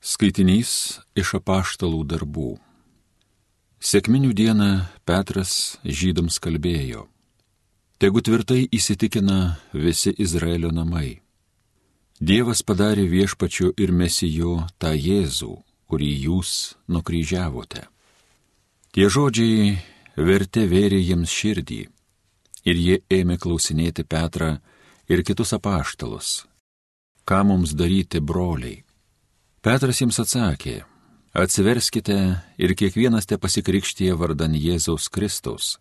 Skaitinys iš apaštalų darbų. Sėkminių dieną Petras žydams kalbėjo. Tegu tvirtai įsitikina visi Izraelio namai. Dievas padarė viešpačiu ir mesijo tą Jėzų, kurį jūs nukryžiavote. Tie žodžiai vertė vėrė jiems širdį ir jie ėmė klausinėti Petrą ir kitus apaštalus. Ką mums daryti, broliai? Petras jiems atsakė, atsiverskite ir kiekvienas te pasikrikštyje vardan Jėzaus Kristaus,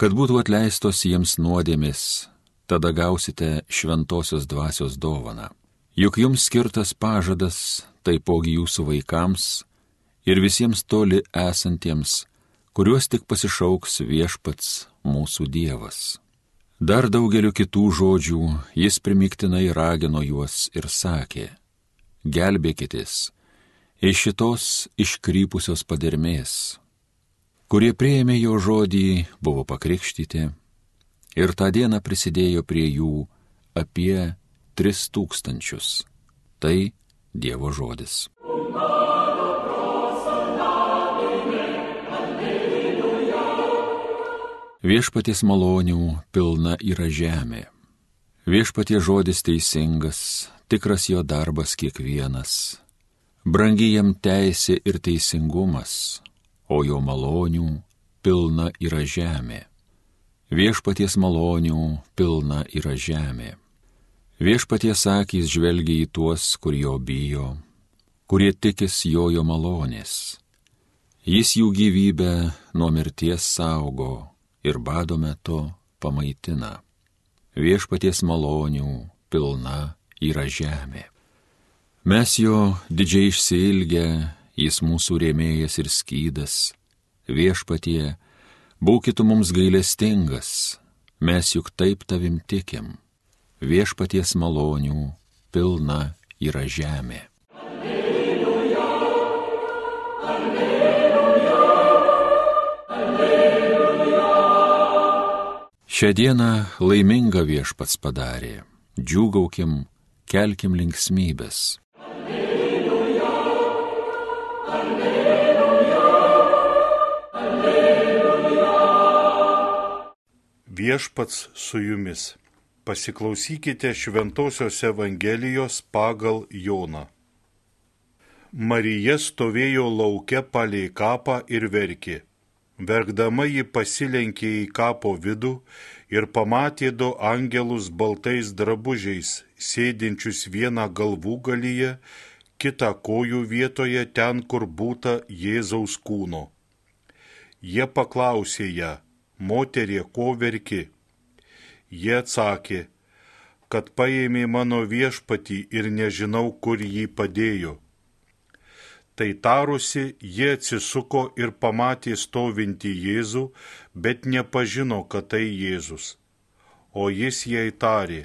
kad būtų atleistos jiems nuodėmis, tada gausite šventosios dvasios dovaną. Juk jums skirtas pažadas taipogi jūsų vaikams ir visiems toli esantiems, kuriuos tik pasišauks viešpats mūsų Dievas. Dar daugeliu kitų žodžių jis primiktinai ragino juos ir sakė, gelbėkitės iš šitos iškrypusios padermės. Kurie prieėmė jo žodį, buvo pakrikštyti ir tą dieną prisidėjo prie jų apie tris tūkstančius. Tai Dievo žodis. Viešpaties malonių pilna yra žemė. Viešpatie žodis teisingas, tikras jo darbas kiekvienas. Brangi jam teisė ir teisingumas, o jo malonių pilna yra žemė. Viešpaties malonių pilna yra žemė. Viešpaties akys žvelgia į tuos, kur jo bijo, kurie tikis jojo malonės. Jis jų gyvybę nuo mirties saugo ir bado metu pamaitina. Viešpaties malonių pilna yra žemė. Mes jo didžiai išsilgę, jis mūsų rėmėjas ir skydas. Viešpatie, būkitų mums gailestingas, mes juk taip tavim tikim. Viešpaties malonių pilna yra žemė. Šią dieną laimingą viešpats padarė. Džiūgaukim, kelkim linksmybės. Alleluja, alleluja, alleluja. Viešpats su jumis. Pasiklausykite Šventojios Evangelijos pagal Joną. Marija stovėjo laukia palei kapą ir verkė. Verkdama ji pasilenkė į kapo vidų ir pamatė du angelus baltais drabužiais, sėdinčius vieną galvų galyje, kitą kojų vietoje ten, kur būta Jėzaus kūno. Jie paklausė ją, moterie, ko verki? Jie atsakė, kad paėmė mano viešpatį ir nežinau, kur jį padėjo. Tai tarusi, jie atsisuko ir pamatė stovintį Jėzų, bet nepažino, kad tai Jėzus. O jis jai tarė,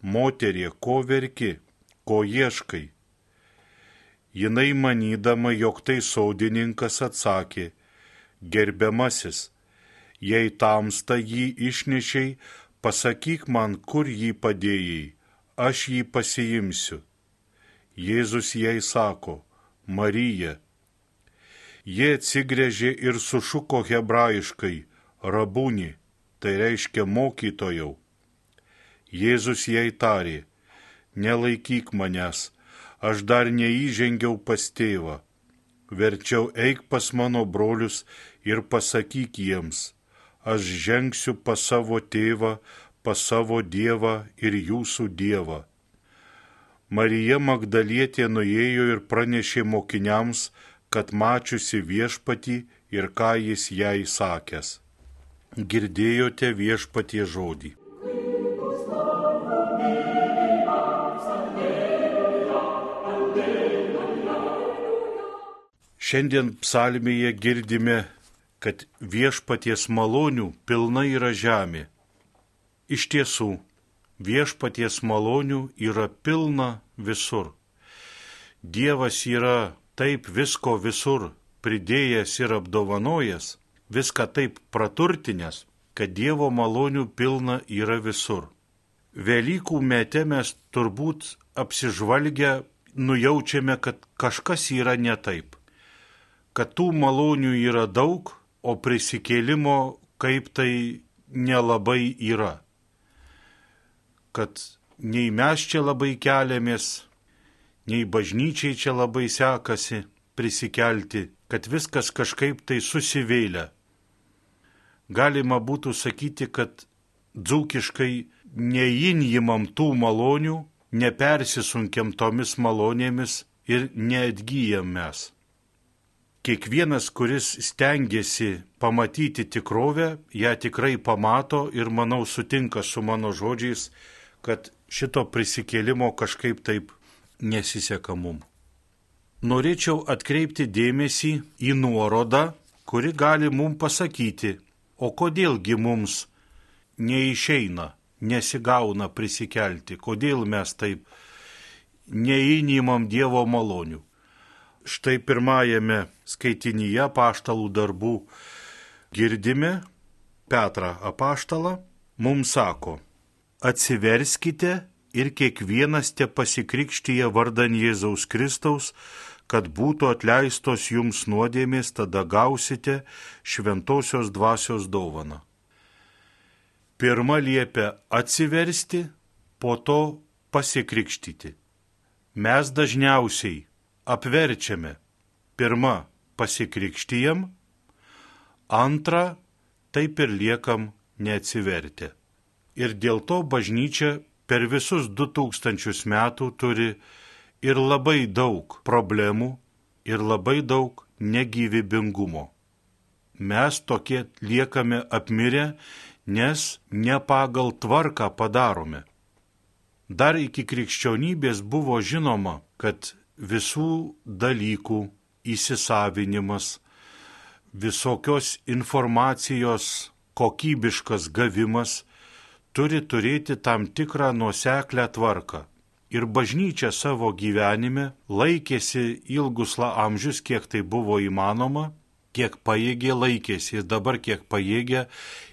moterie, ko verki, ko ieškai? Jinai manydama, jog tai saudininkas atsakė, gerbiamasis, jei tamsta jį išnešiai, pasakyk man, kur jį padėjai, aš jį pasiimsiu. Jėzus jai sako, Marija. Jie atsigrėžė ir sušuko hebrajiškai rabūni, tai reiškia mokytojau. Jėzus jai tarė, nelaikyk manęs, aš dar neįžengiau pas tėvą. Verčiau eik pas mano brolius ir pasakyk jiems, aš žengsiu pas savo tėvą, pas savo dievą ir jūsų dievą Marija Magdalietė nuėjo ir pranešė mokiniams, kad mačiusi viešpatį ir ką jis jai sakęs. Girdėjote viešpatie žodį. Šiandien psalmėje girdime, kad viešpaties malonių pilna yra žemė. Iš tiesų, viešpaties malonių yra pilna visur. Dievas yra taip visko visur pridėjęs ir apdovanojęs, viską taip praturtinęs, kad Dievo malonių pilna yra visur. Velykų mete mes turbūt apsižvalgę nujaučiame, kad kažkas yra ne taip. Kad tų malonių yra daug, o prisikėlimo kaip tai nelabai yra. Kad nei mes čia labai keliamės, nei bažnyčiai čia labai sekasi prisikelti, kad viskas kažkaip tai susivėlė. Galima būtų sakyti, kad dzūkiškai neįnjimam tų malonių, nepersisunkiam tomis malonėmis ir neatgyjam mes. Kiekvienas, kuris stengiasi pamatyti tikrovę, ją tikrai pamato ir manau sutinka su mano žodžiais, kad šito prisikėlimo kažkaip taip nesiseka mum. Norėčiau atkreipti dėmesį į nuorodą, kuri gali mum pasakyti, o kodėlgi mums neišeina, nesigauna prisikelti, kodėl mes taip neįnimam Dievo malonių. Štai pirmajame skaitinyje paštalų darbų girdime Petrą apaštalą, mums sako, atsiverskite ir kiekvienas te pasikrikštyje vardan Jėzaus Kristaus, kad būtų atleistos jums nuodėmės, tada gausite šventosios dvasios dovaną. Pirma liepia atsiversti, po to pasikrikštyti. Mes dažniausiai apverčiame. Pirma pasikrikštijam, antra taip ir liekam neatsivertę. Ir dėl to bažnyčia per visus du tūkstančius metų turi ir labai daug problemų, ir labai daug negyvybingumo. Mes tokie liekame apmirę, nes ne pagal tvarką padarome. Dar iki krikščionybės buvo žinoma, kad visų dalykų įsisavinimas, visokios informacijos kokybiškas gavimas turi turėti tam tikrą nuoseklę tvarką. Ir bažnyčia savo gyvenime laikėsi ilgus amžius, kiek tai buvo įmanoma, kiek pajėgė laikėsi ir dabar kiek pajėgė,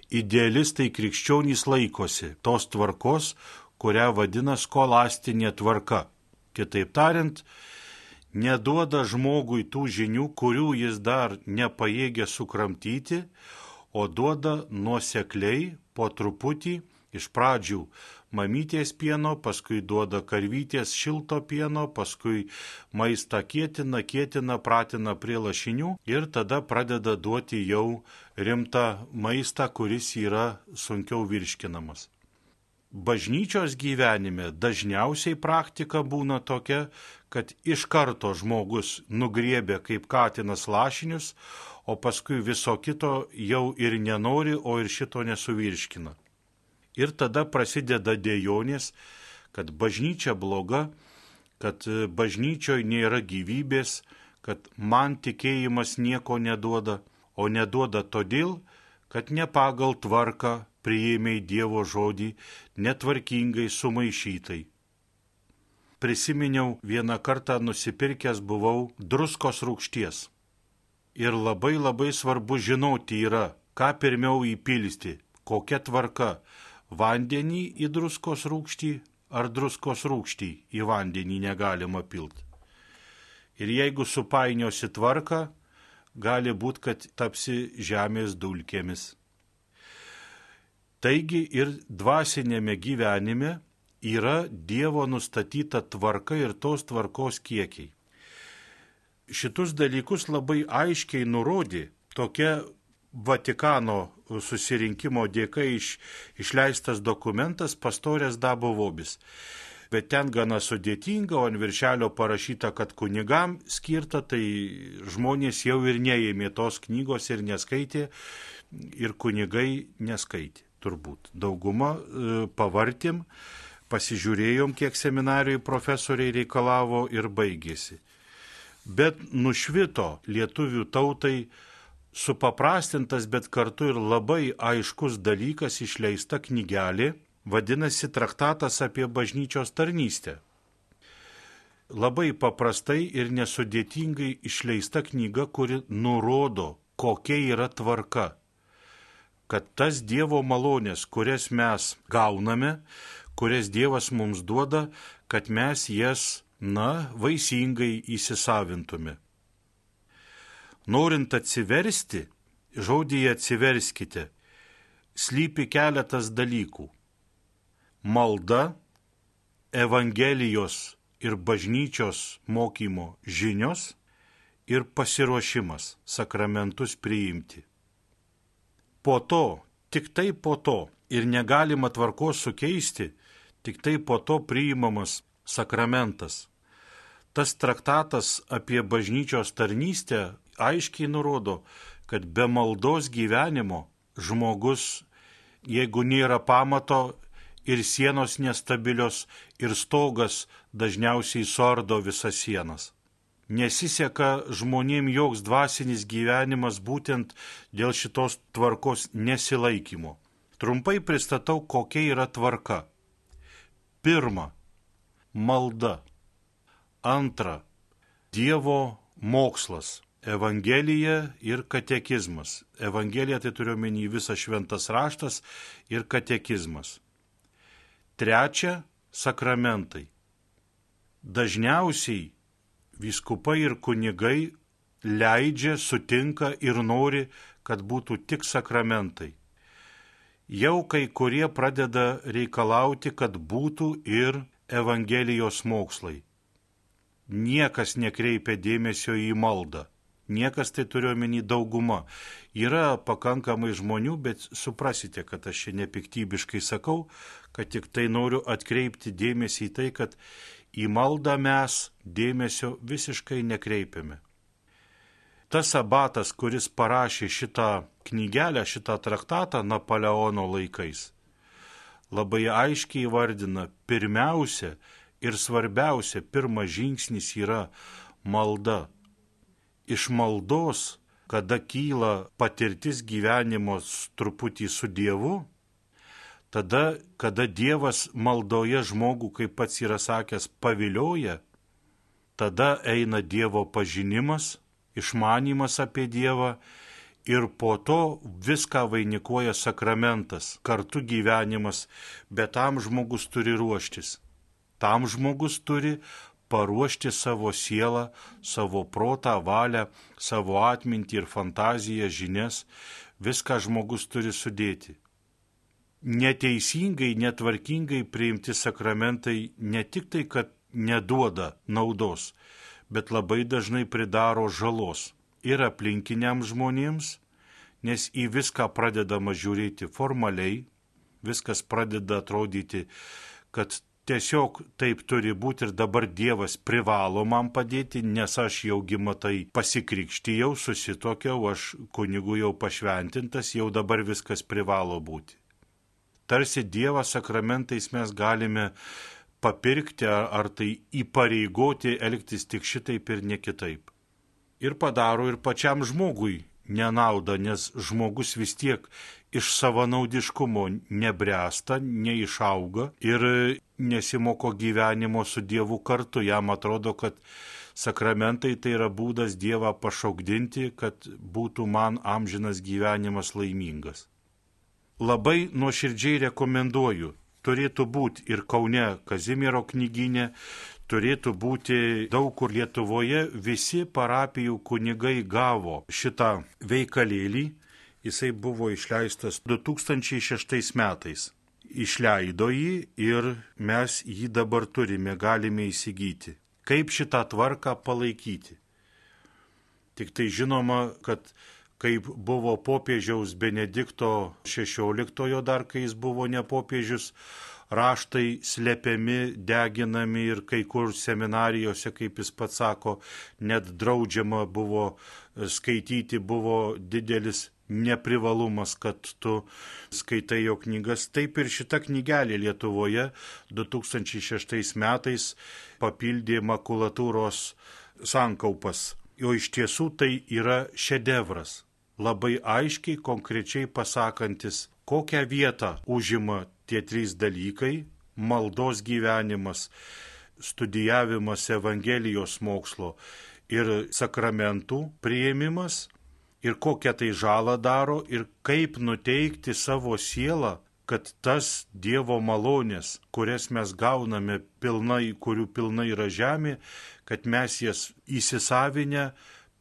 idealistai krikščionys laikosi tos tvarkos, kurią vadina skolastinė tvarka. Kitaip tariant, neduoda žmogui tų žinių, kurių jis dar nepajėgia sukramtyti, o duoda nuosekliai po truputį Iš pradžių mamytės pieno, paskui duoda karvytės šilto pieno, paskui maistą kėtina, kėtina, pratina prie lašinių ir tada pradeda duoti jau rimtą maistą, kuris yra sunkiau virškinamas. Bažnyčios gyvenime dažniausiai praktika būna tokia, kad iš karto žmogus nugriebė kaip katinas lašinius, o paskui viso kito jau ir nenori, o ir šito nesuvirškina. Ir tada prasideda dėjonės, kad bažnyčia bloga, kad e, bažnyčioje nėra gyvybės, kad man tikėjimas nieko neduoda, o neduoda todėl, kad ne pagal tvarką priėmėjai Dievo žodį, netvarkingai sumaišytai. Prisiminiau vieną kartą nusipirkęs buvau druskos rūkšties. Ir labai labai svarbu žinoti yra, ką pirmiau įpilsti, kokia tvarka, vandenį į druskos rūkštį ar druskos rūkštį į vandenį negalima pilti. Ir jeigu supainiosi tvarką, gali būti, kad tapsi žemės dulkėmis. Taigi ir dvasinėme gyvenime yra Dievo nustatyta tvarka ir tos tvarkos kiekiai. Šitus dalykus labai aiškiai nurodė tokia Vatikano susirinkimo dėka iš, išleistas dokumentas pastorės Dabo Vobis. Bet ten gana sudėtinga, o ant viršelio parašyta, kad kunigam skirta, tai žmonės jau ir neėmė tos knygos ir neskaitė, ir kunigai neskaitė, turbūt. Dauguma e, pavartim, pasižiūrėjom, kiek seminarijai profesoriai reikalavo ir baigėsi. Bet nušvito lietuvių tautai supaprastintas, bet kartu ir labai aiškus dalykas išleista knygelė, vadinasi Traktatas apie bažnyčios tarnystę. Labai paprastai ir nesudėtingai išleista knyga, kuri nurodo, kokia yra tvarka. Kad tas Dievo malonės, kurias mes gauname, kurias Dievas mums duoda, kad mes jas na, vaisingai įsisavintume. Norint atsiversti, žodyje atsiverskite, slypi keletas dalykų. Malda, Evangelijos ir bažnyčios mokymo žinios ir pasiruošimas sakramentus priimti. Po to, tik tai po to ir negalima tvarkos sukeisti, tik tai po to priimamas sakramentas. Tas traktatas apie bažnyčios tarnystę aiškiai nurodo, kad be maldos gyvenimo žmogus, jeigu nėra pamato ir sienos nestabilios, ir stogas dažniausiai sordo visas sienas. Nesiseka žmonėm joks dvasinis gyvenimas būtent dėl šitos tvarkos nesilaikymo. Trumpai pristatau, kokia yra tvarka. Pirma - malda. Antra - Dievo mokslas. Evangelija ir katekizmas. Evangelija tai turiu menį visas šventas raštas ir katekizmas. Trečia - sakramentai. Dažniausiai vyskupai ir kunigai leidžia, sutinka ir nori, kad būtų tik sakramentai. Jau kai kurie pradeda reikalauti, kad būtų ir Evangelijos mokslai. Niekas nekreipia dėmesio į maldą. Niekas tai turiu omeny dauguma. Yra pakankamai žmonių, bet suprasite, kad aš čia nepiktybiškai sakau, kad tik tai noriu atkreipti dėmesį į tai, kad į maldą mes dėmesio visiškai nekreipiame. Tas abatas, kuris parašė šitą knygelę, šitą traktatą Napoleono laikais, labai aiškiai vardina, pirmiausia ir svarbiausia, pirmas žingsnis yra malda iš maldos, kada kyla patirtis gyvenimo truputį su Dievu, tada, kada Dievas maldoje žmogų, kaip pats yra sakęs, pavilioja, tada eina Dievo pažinimas, išmanimas apie Dievą ir po to viską vainikuoja sakramentas, kartu gyvenimas, bet tam žmogus turi ruoštis. Tam žmogus turi paruošti savo sielą, savo protą, valią, savo atmintį ir fantaziją, žinias, viską žmogus turi sudėti. Neteisingai, netvarkingai priimti sakramentai ne tik tai, kad neduoda naudos, bet labai dažnai pridaro žalos ir aplinkiniams žmonėms, nes į viską pradedama žiūrėti formaliai, viskas pradeda atrodyti, kad tiesiog taip turi būti ir dabar Dievas privalo man padėti, nes aš jaugi matai pasikrikštijau, susitokiau, aš kunigų jau pašventintas, jau dabar viskas privalo būti. Tarsi Dievą sakramentais mes galime papirkti ar, ar tai įpareigoti elgtis tik šitaip ir ne kitaip. Ir padaro ir pačiam žmogui nenaudą, nes žmogus vis tiek iš savanaudiškumo nebręsta, neišauga ir nesimoko gyvenimo su Dievu kartu. Jam atrodo, kad sakramentai tai yra būdas Dievą pašaukdinti, kad būtų man amžinas gyvenimas laimingas. Labai nuoširdžiai rekomenduoju. Turėtų būti ir Kaune Kazimiero knyginė, turėtų būti daug kur Lietuvoje, visi parapijų kunigai gavo šitą veikalėlį. Jisai buvo išleistas 2006 metais išleido jį ir mes jį dabar turime, galime įsigyti. Kaip šitą tvarką palaikyti? Tik tai žinoma, kad kaip buvo popiežiaus Benedikto XVI dar, kai jis buvo ne popiežius, raštai slepiami, deginami ir kai kur seminarijose, kaip jis pats sako, net draudžiama buvo skaityti, buvo didelis neprivalumas, kad tu skaitai jo knygas. Taip ir šita knygelė Lietuvoje 2006 metais papildė makulatūros sankaupas. O iš tiesų tai yra šedevras, labai aiškiai, konkrečiai pasakantis, kokią vietą užima tie trys dalykai - maldos gyvenimas, studijavimas Evangelijos mokslo ir sakramentų prieimimas ir kokią tai žalą daro ir kaip nuteikti savo sielą, kad tas Dievo malonės, kurias mes gauname pilnai, kurių pilnai yra žemė, kad mes jas įsisavinę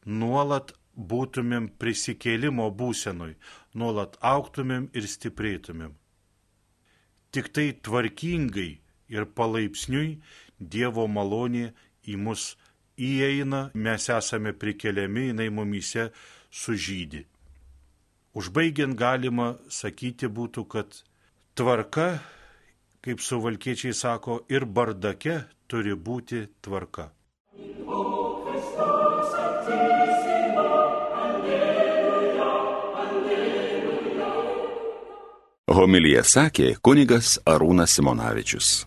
nuolat būtumėm prisikėlimo būsenoj, nuolat auktumėm ir stiprėtumėm. Tik tai tvarkingai ir palaipsniui Dievo malonė į mus įeina, mes esame prikeliami, jinai mumyse sužydį. Užbaigiant galima sakyti būtų, kad tvarka, kaip suvalkiečiai sako, ir bardake turi būti tvarka. Homilyje sakė kunigas Arūnas Simonavičius.